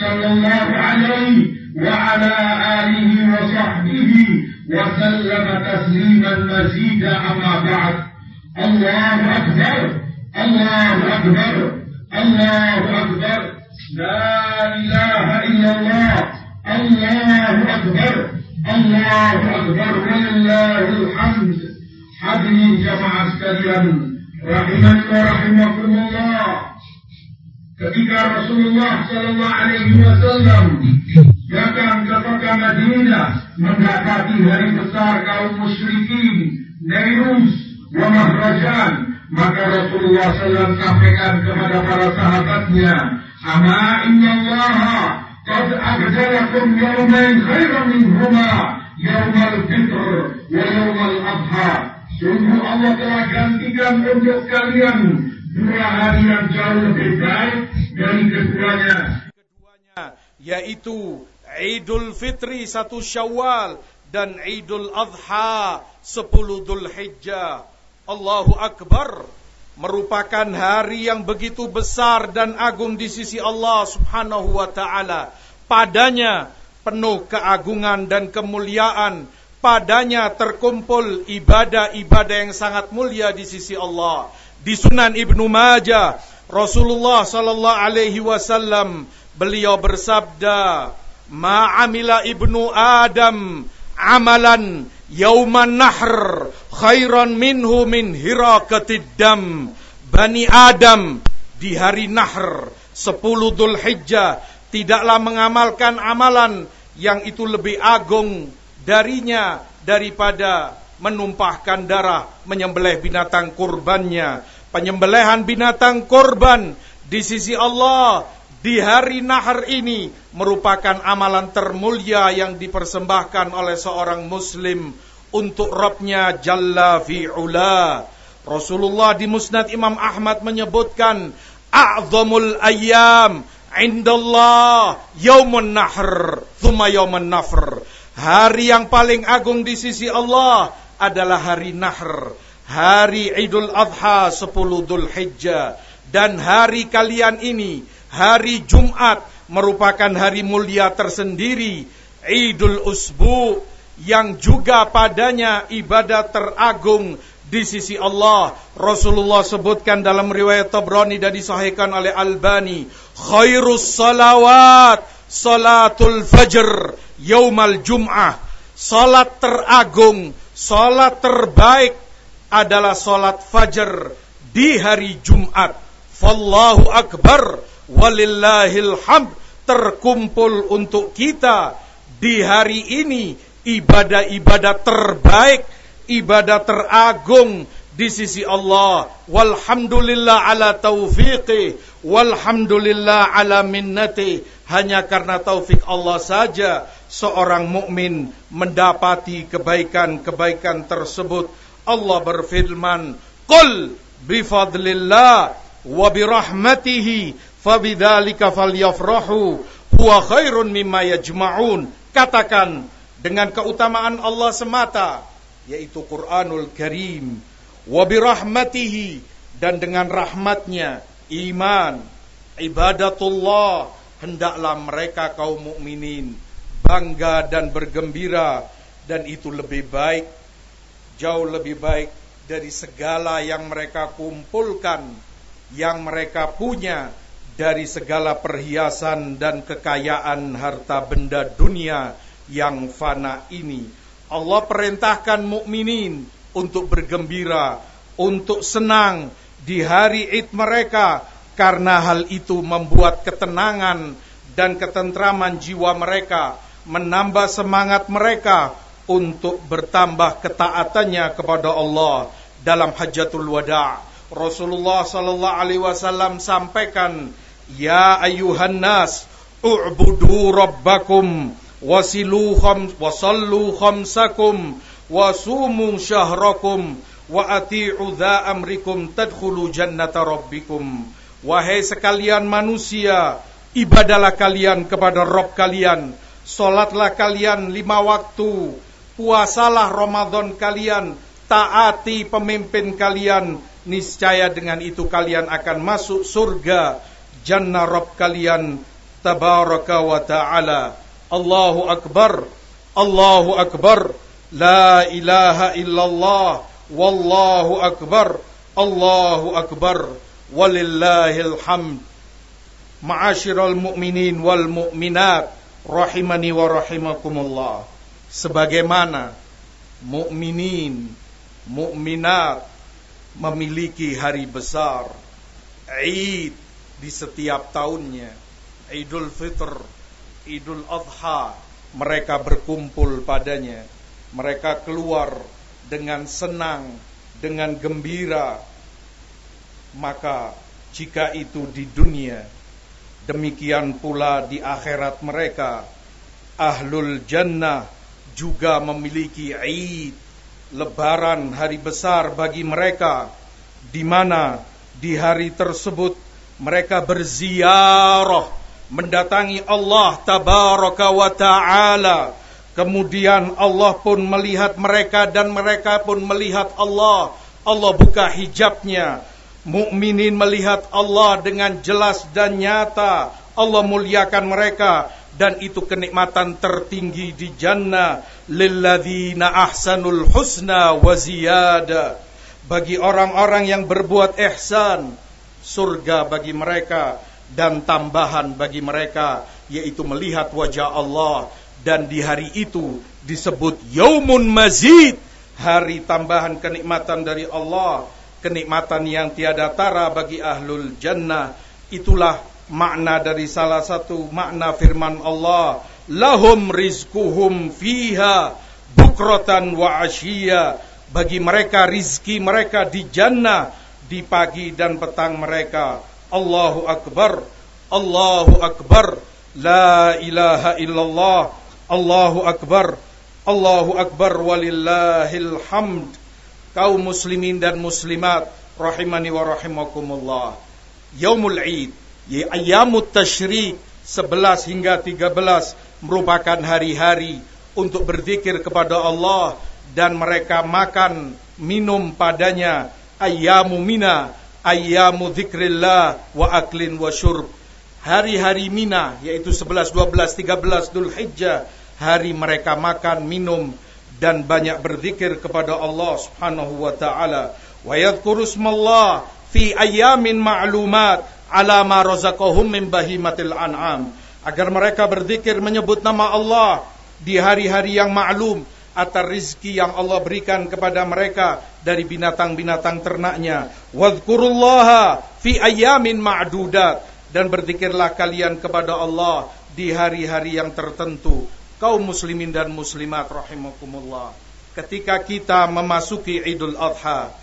صلى الله عليه وعلى آله وصحبه وسلم تسليما مزيدا أما بعد. الله أكبر الله أكبر الله أكبر. لا إله إلا الله الله أكبر الله أكبر. ولله الحمد. jamaah sekalian, rahimani wa rahimakumullah. Ketika Rasulullah Sallallahu Alaihi Wasallam datang ke kota Madinah mendapati hari besar kaum musyrikin, Nairus, wa Mahrajan, maka Rasulullah SAW sampaikan kepada para sahabatnya, Ama inna Allah qad abdalakum yawmain khairan minhuma yawmal fitr wa yawmal adha. Sungguh Allah telah gantikan untuk kalian dua hari yang jauh lebih baik dari keduanya. Yaitu Idul Fitri satu Syawal dan Idul Adha sepuluh Dhul. Allahu Akbar merupakan hari yang begitu besar dan agung di sisi Allah Subhanahu wa taala. Padanya penuh keagungan dan kemuliaan padanya terkumpul ibadah-ibadah yang sangat mulia di sisi Allah. Di Sunan Ibnu Majah, Rasulullah sallallahu alaihi wasallam beliau bersabda, "Ma'amila ibnu Adam amalan yauman nahr khairan minhu min hirakatid dam." Bani Adam di hari Nahr 10 Dhul Hijjah tidaklah mengamalkan amalan yang itu lebih agung darinya daripada menumpahkan darah menyembelih binatang kurbannya. Penyembelihan binatang kurban di sisi Allah di hari Nahar ini merupakan amalan termulia yang dipersembahkan oleh seorang muslim untuk Rabbnya Jalla fi'ula. Rasulullah di Musnad Imam Ahmad menyebutkan a'zamul ayyam indallah yaumun nahr thumma yaumun nafr Hari yang paling agung di sisi Allah adalah hari Nahr, hari Idul Adha 10 Dhul Hijjah dan hari kalian ini, hari Jumat merupakan hari mulia tersendiri, Idul Usbu yang juga padanya ibadah teragung di sisi Allah. Rasulullah sebutkan dalam riwayat Tabrani dan disahihkan oleh Albani, khairus salawat salatul fajr yaumal jum'ah. Salat teragung, salat terbaik adalah salat fajar di hari Jumat. Fallahu akbar walillahil hamd terkumpul untuk kita di hari ini ibadah-ibadah terbaik, ibadah teragung di sisi Allah. Walhamdulillah ala taufiqi, walhamdulillah ala minnati. Hanya karena taufik Allah saja seorang mukmin mendapati kebaikan-kebaikan tersebut. Allah berfirman, "Qul bi fadlillah wa bi rahmatihi fabidzalika falyafrahu huwa khairun mimma yajma'un." Katakan dengan keutamaan Allah semata yaitu Quranul Karim wa bi rahmatihi dan dengan rahmatnya iman ibadatullah hendaklah mereka kaum mukminin bangga dan bergembira dan itu lebih baik jauh lebih baik dari segala yang mereka kumpulkan yang mereka punya dari segala perhiasan dan kekayaan harta benda dunia yang fana ini. Allah perintahkan mukminin untuk bergembira untuk senang di hari Id mereka karena hal itu membuat ketenangan dan ketentraman jiwa mereka menambah semangat mereka untuk bertambah ketaatannya kepada Allah dalam hajatul wada. Rasulullah sallallahu alaihi wasallam sampaikan, "Ya ayuhan nas, u'budu rabbakum wasilu kham wasallu khamsakum wasumu syahrakum wa ati'u dha amrikum tadkhulu jannata rabbikum wahai sekalian manusia ibadalah kalian kepada Rob kalian Solatlah kalian lima waktu Puasalah Ramadan kalian Taati pemimpin kalian. Niscaya dengan itu kalian akan masuk surga Jannah Rob kalian Tabaraka wa ta'ala. Allahu Akbar Allahu Akbar. La ilaha illallah Wallahu Akbar Allahu Akbar. Walillahil hamd. Ma'asyiral mu'minin wal mu'minat rahimani wa rahimakumullah sebagaimana mukminin mukminat memiliki hari besar Eid di setiap tahunnya. Idul Fitr Idul Adha mereka berkumpul padanya. Mereka keluar dengan senang dengan gembira. Maka jika itu di dunia Demikian pula di akhirat mereka Ahlul Jannah juga memiliki Eid Lebaran hari besar bagi mereka di mana di hari tersebut mereka berziarah mendatangi Allah tabaraka wa taala. Kemudian Allah pun melihat mereka dan mereka pun melihat Allah. Allah buka hijabnya. Mukminin melihat Allah dengan jelas dan nyata. Allah muliakan mereka dan itu kenikmatan tertinggi di jannah. Lilladzina ahsanul husna wa ziyada. Bagi orang-orang yang berbuat ihsan, surga bagi mereka dan tambahan bagi mereka yaitu melihat wajah Allah. Dan di hari itu disebut yaumun mazid, hari tambahan kenikmatan dari Allah. Kenikmatan yang tiada tara bagi ahlul jannah. Itulah makna dari salah satu makna firman Allah lahum rizquhum fiha bukratan wa ashiya. Bagi mereka rizki mereka di jannah di pagi dan petang mereka. Allahu akbar Allahu akbar la ilaha illallah Allahu akbar Allahu akbar walillahil hamd. Kaum muslimin dan muslimat rahimani wa rahimakumullah. Yaumul ya ayyamut tasyrik 11 hingga 13 merupakan hari-hari untuk berzikir kepada Allah dan mereka makan minum padanya. Ayyamu mina ayyamu dzikrillah wa aklin wa syurb. Hari-hari mina yaitu 11 12 13 Dzulhijjah hari mereka makan minum dan banyak berzikir kepada Allah Subhanahu wa taala. Wa yadhkuru fi ayamin ma'lumat ala ma razaqahum min bahimatil an'am. Agar mereka berzikir menyebut nama Allah di hari-hari yang maklum atas rizki yang Allah berikan kepada mereka dari binatang-binatang ternaknya. Wadhkurullaha fi ayamin ma'dudat. Dan berzikirlah kalian kepada Allah di hari-hari yang tertentu. Kaum muslimin dan muslimat rahimakumullah. Ketika kita memasuki Idul Adha,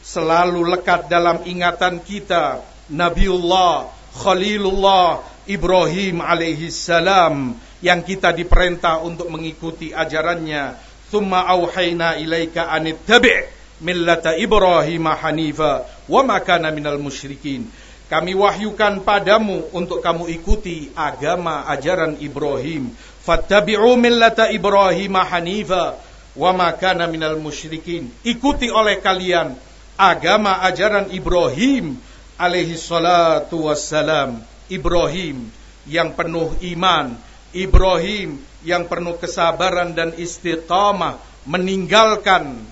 selalu lekat dalam ingatan kita Nabiullah Khalilullah Ibrahim alaihi salam yang kita diperintah untuk mengikuti ajarannya. Thumma auhayna ilaika anittabi' millata Ibrahim hanifa wa ma kana minal musyrikin. Kami wahyukan padamu untuk kamu ikuti agama ajaran Ibrahim Fattabi'u millata Ibrahim hanifa wa ma kana minal musyrikin. Ikuti oleh kalian agama ajaran Ibrahim alaihi salatu wassalam. Ibrahim yang penuh iman, Ibrahim yang penuh kesabaran dan istiqamah meninggalkan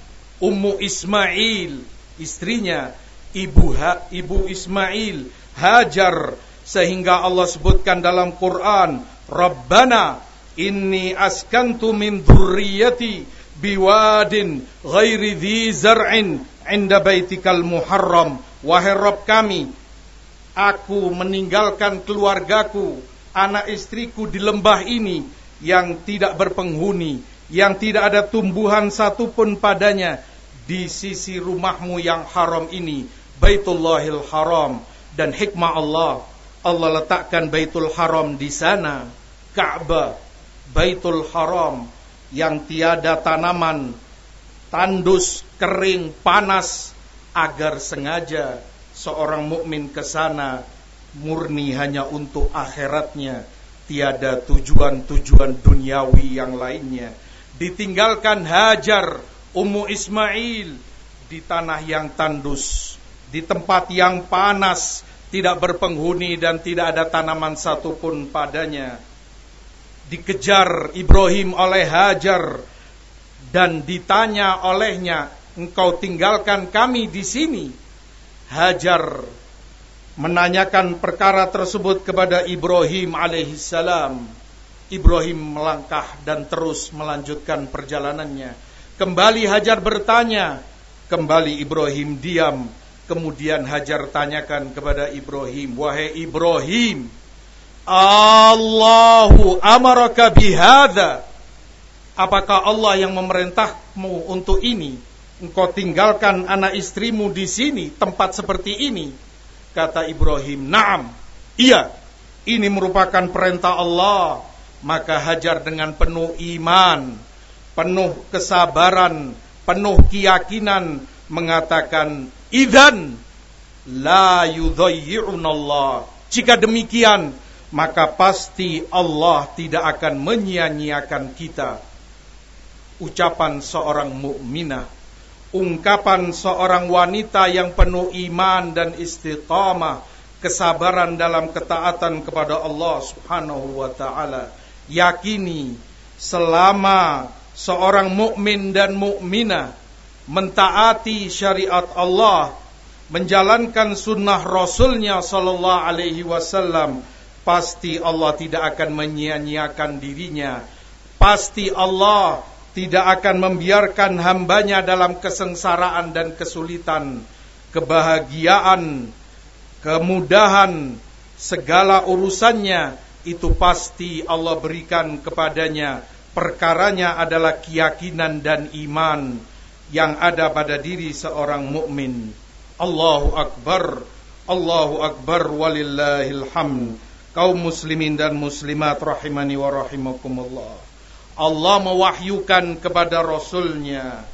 Ummu Ismail, istrinya, ibu ha, ibu Ismail, Hajar sehingga Allah sebutkan dalam Quran, Rabbana Inni askantu min dhurriyyati biwadin ghairi dhi zar'in inda baitikal muharram. Wahai Rabb kami, aku meninggalkan keluargaku, anak istriku di lembah ini yang tidak berpenghuni, yang tidak ada tumbuhan satupun padanya di sisi rumahmu yang haram ini, Baitullahil Haram. Dan hikmah Allah Allah letakkan Baitul Haram di sana, Ka'bah, Baitul Haram yang tiada tanaman, tandus, kering, panas agar sengaja seorang mukmin ke sana murni hanya untuk akhiratnya, tiada tujuan-tujuan duniawi yang lainnya. Ditinggalkan Hajar, Ummu Ismail di tanah yang tandus, di tempat yang panas, tidak berpenghuni dan tidak ada tanaman satupun padanya. Dikejar Ibrahim oleh Hajar dan ditanya olehnya, "Engkau tinggalkan kami di sini?" Hajar menanyakan perkara tersebut kepada Ibrahim alaihissalam. Ibrahim melangkah dan terus melanjutkan perjalanannya. Kembali Hajar bertanya, kembali Ibrahim diam Kemudian Hajar tanyakan kepada Ibrahim, "Wahai Ibrahim, Allahu amaraka bihada? Apakah Allah yang memerintahmu untuk ini? Engkau tinggalkan anak istrimu di sini, tempat seperti ini?" Kata Ibrahim, "Na'am." Iya, ini merupakan perintah Allah. Maka Hajar dengan penuh iman, penuh kesabaran, penuh keyakinan mengatakan, Idan la Allah. Jika demikian, maka pasti Allah tidak akan menyia-nyiakan kita. Ucapan seorang mukminah, ungkapan seorang wanita yang penuh iman dan istiqamah, kesabaran dalam ketaatan kepada Allah Subhanahu wa taala. Yakini selama seorang mukmin dan mukminah mentaati syariat Allah, menjalankan sunnah Rasulnya Sallallahu Alaihi Wasallam, pasti Allah tidak akan menyia-nyiakan dirinya. Pasti Allah tidak akan membiarkan hambanya dalam kesengsaraan dan kesulitan, kebahagiaan, kemudahan, segala urusannya itu pasti Allah berikan kepadanya. Perkaranya adalah keyakinan dan iman yang ada pada diri seorang mukmin. Allahu Akbar, Allahu Akbar walillahil hamd. Kaum muslimin dan muslimat rahimani wa rahimakumullah. Allah mewahyukan kepada Rasulnya,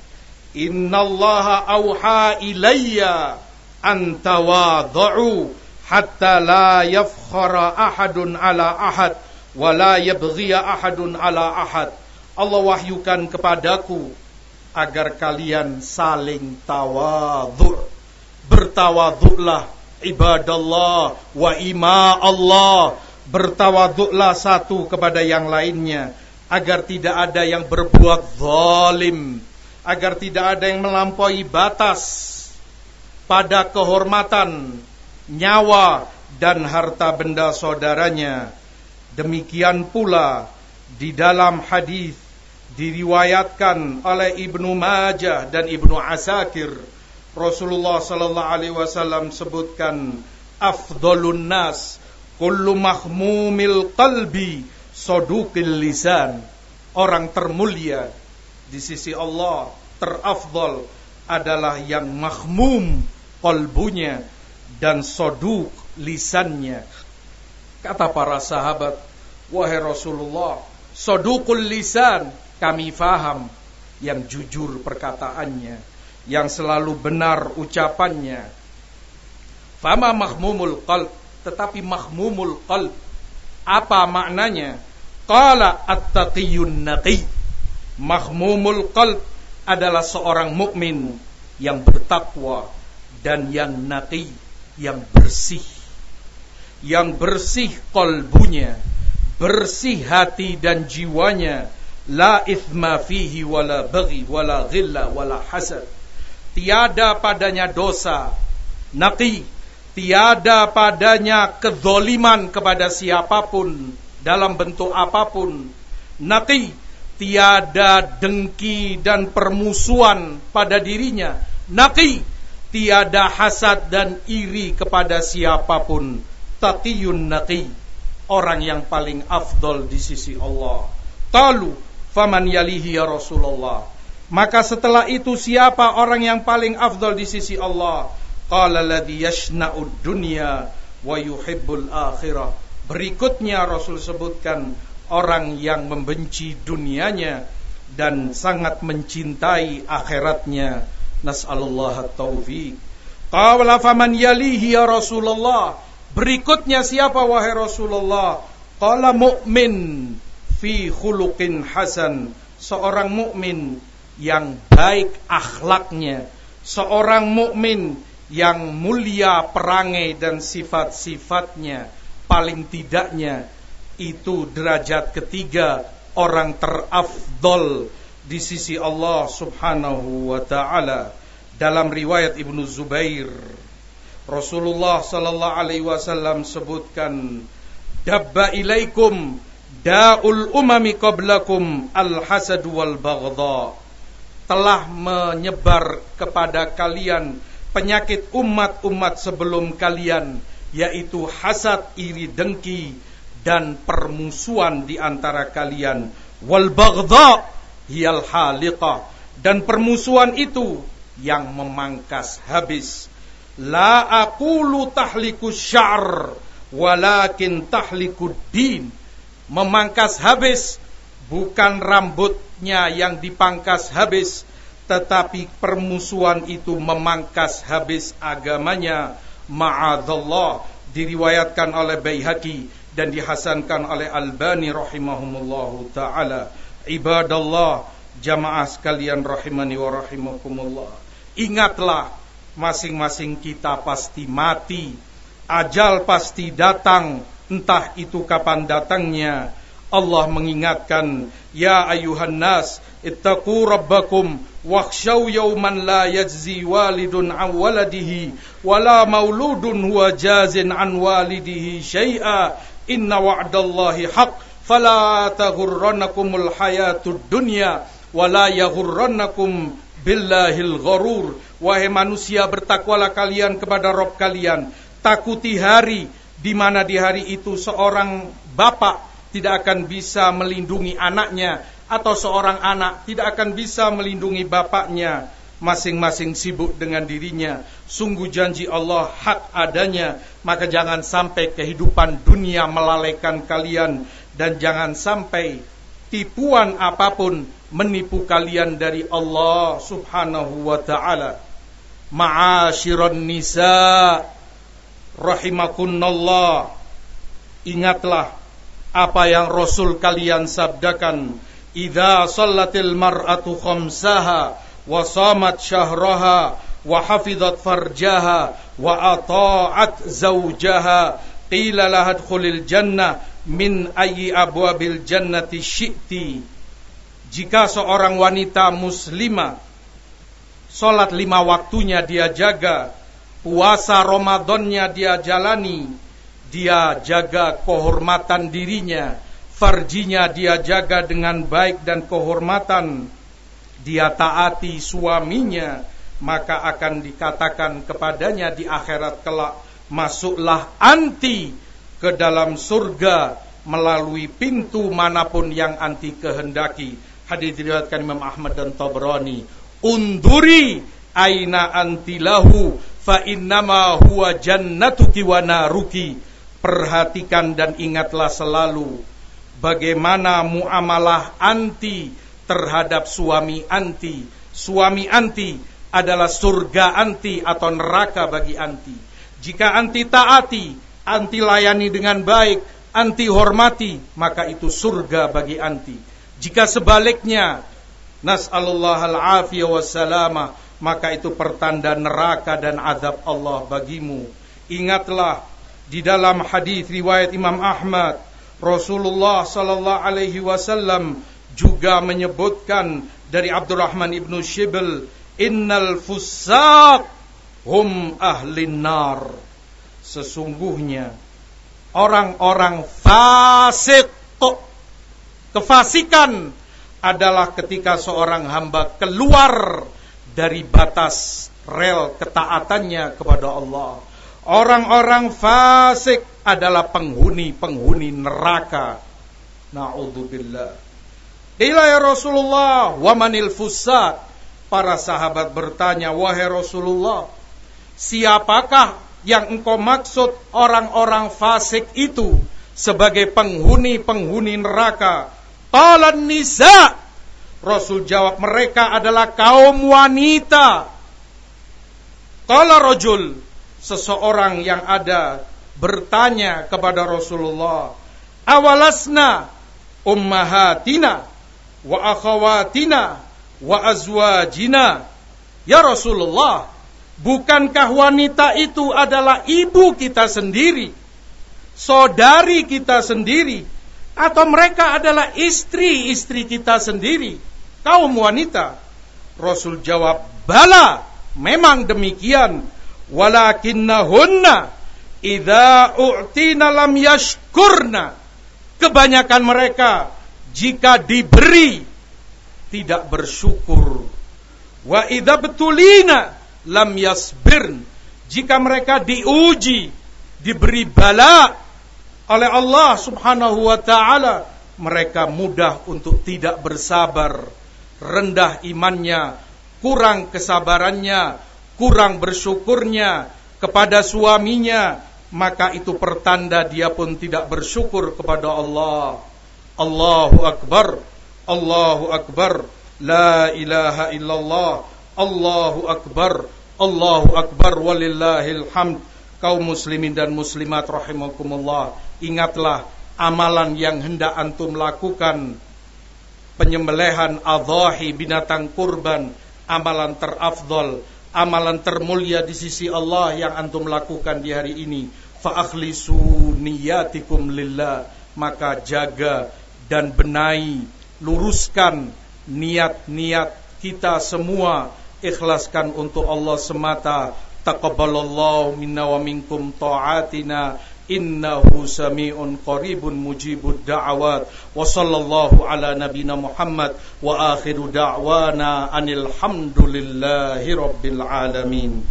Innallaha awha ilayya an tawadhu hatta la yafkhara ahadun ala ahad wa la yabghiya ahadun ala ahad. Allah wahyukan kepadaku agar kalian saling tawadhu. Bertawadhulah ibadallah wa ima Allah. Bertawadhulah satu kepada yang lainnya agar tidak ada yang berbuat zalim, agar tidak ada yang melampaui batas pada kehormatan nyawa dan harta benda saudaranya. Demikian pula di dalam hadis diriwayatkan oleh Ibnu Majah dan Ibnu Asakir Rasulullah sallallahu alaihi wasallam sebutkan afdalun nas kullu mahmumil qalbi saduqil lisan orang termulia di sisi Allah terafdal adalah yang mahmum kalbunya dan soduk lisannya kata para sahabat wahai Rasulullah sodukul lisan kami faham yang jujur perkataannya, yang selalu benar ucapannya. Fama mahmumul qalb, tetapi mahmumul qalb apa maknanya? Qala at-taqiyun naqi. Mahmumul qalb adalah seorang mukmin yang bertakwa dan yang naqi, yang bersih. Yang bersih kolbunya, bersih hati dan jiwanya La ithma fihi wala bagi wala ghilla wala hasad. Tiada padanya dosa, naqi, tiada padanya kezoliman kepada siapa pun dalam bentuk apa pun. Naqi, tiada dengki dan permusuhan pada dirinya. Naqi, tiada hasad dan iri kepada siapa pun. Taqiyun naqi, orang yang paling afdol di sisi Allah. Talu faman yalihi ya Rasulullah. Maka setelah itu siapa orang yang paling afdal di sisi Allah? Qala alladhi yashna'ud dunya wa yuhibbul akhirah. Berikutnya Rasul sebutkan orang yang membenci dunianya dan sangat mencintai akhiratnya. Nas'alullah taufiq. Qala faman yalihi ya Rasulullah. Berikutnya siapa wahai Rasulullah? Qala mu'min fi khuluqin hasan. Seorang mukmin yang baik akhlaknya. Seorang mukmin yang mulia perangai dan sifat-sifatnya. Paling tidaknya itu derajat ketiga orang terafdol di sisi Allah Subhanahu wa taala. Dalam riwayat Ibnu Zubair Rasulullah sallallahu alaihi wasallam sebutkan dabba ilaikum daul umami qablakum al hasad wal baghdha telah menyebar kepada kalian penyakit umat-umat sebelum kalian yaitu hasad iri dengki dan permusuhan di antara kalian wal baghdha hiyal haliqah dan permusuhan itu yang memangkas habis. La aqulu tahliku syar walakin tahliku din. Memangkas habis bukan rambutnya yang dipangkas habis tetapi permusuhan itu memangkas habis agamanya. Ma'adallah diriwayatkan oleh Baihaqi dan dihasankan oleh Albani rahimahumullahu taala. Ibadallah jamaah sekalian rahimani wa rahimakumullah. Ingatlah, masing-masing kita pasti mati. Ajal pasti datang, entah itu kapan datangnya. Allah mengingatkan, Ya ayuhan nas, ittaqu rabbakum, wakhshaw yawman la yajzi walidun an waladihi, wala mauludun huwa jazin an walidihi syai'a, inna wa'dallahi haq, fala taghurrannakumul hayatud dunya, wala yaghurrannakum billahil gharur. Wahai manusia bertakwalah kalian kepada Rob kalian. Takuti hari di mana di hari itu seorang bapak tidak akan bisa melindungi anaknya atau seorang anak tidak akan bisa melindungi bapaknya. Masing-masing sibuk dengan dirinya. Sungguh janji Allah hak adanya. Maka jangan sampai kehidupan dunia melalaikan kalian. Dan jangan sampai tipuan apa pun menipu kalian dari Allah Subhanahu wa taala. Nisa. Rahimakunallah. Ingatlah apa yang Rasul kalian sabdakan, "Idza sallatil mar'atu khamsaha wa shamat syahraha wa hafizat farjaha wa ata'at zawjaha qila laha jannah min ayyi abwabil jannati syi'ti." Jika seorang wanita muslimah Sholat lima waktunya dia jaga Puasa Ramadannya dia jalani Dia jaga kehormatan dirinya Farjinya dia jaga dengan baik dan kehormatan Dia taati suaminya Maka akan dikatakan kepadanya di akhirat kelak Masuklah anti ke dalam surga Melalui pintu mana pun yang anti kehendaki Hadis diriwayatkan Imam Ahmad dan Tabrani. Unduri aina antilahu fa innama huwa jannatuki wa naruki. Perhatikan dan ingatlah selalu bagaimana muamalah anti terhadap suami anti. Suami anti adalah surga anti atau neraka bagi anti. Jika anti taati, anti layani dengan baik, anti hormati, maka itu surga bagi anti. Jika sebaliknya nas'alullah al-afiyah wassalama maka itu pertanda neraka dan azab Allah bagimu. Ingatlah di dalam hadis riwayat Imam Ahmad Rasulullah sallallahu alaihi wasallam juga menyebutkan dari Abdurrahman ibnu Shibl innal fusaq hum ahlin nar sesungguhnya orang-orang fasik Kefasikan adalah ketika seorang hamba keluar dari batas rel ketaatannya kepada Allah. Orang-orang fasik adalah penghuni-penghuni neraka. Na'udzubillah. Ila ya Rasulullah, wa manil fusat. Para sahabat bertanya, wahai Rasulullah, siapakah yang engkau maksud orang-orang fasik itu sebagai penghuni-penghuni neraka? Qala nisa. Rasul jawab mereka adalah kaum wanita. Qala rajul seseorang yang ada bertanya kepada Rasulullah, "Awalasna ummahatina wa akhawatina wa azwajina?" Ya Rasulullah, bukankah wanita itu adalah ibu kita sendiri, saudari kita sendiri, atau mereka adalah istri-istri kita sendiri, kaum wanita? Rasul jawab, "Bala, memang demikian, walakinnahunna idza u'tina lam yashkurna." Kebanyakan mereka jika diberi tidak bersyukur Wa idza betulina lam yasbirn. Jika mereka diuji, diberi bala oleh Allah Subhanahu wa taala, mereka mudah untuk tidak bersabar, rendah imannya, kurang kesabarannya, kurang bersyukurnya kepada suaminya, maka itu pertanda dia pun tidak bersyukur kepada Allah. Allahu akbar. Allahu akbar. La ilaha illallah Allahu akbar Allahu akbar walillahil hamd Kaum muslimin dan muslimat rahimakumullah Ingatlah amalan yang hendak antum lakukan Penyembelihan adhahi binatang kurban Amalan terafdol Amalan termulia di sisi Allah yang antum lakukan di hari ini. Fa'akhlisu niyatikum lillah. Maka jaga dan benahi Luruskan niat-niat kita semua. Ikhlaskan untuk Allah semata. Taqabbalallahu minna wa minkum ta'atina إنه سميع قريب مجيب الدعوات. وصلى الله على نبينا محمد وآخر دعوانا أن الحمد لله رب العالمين.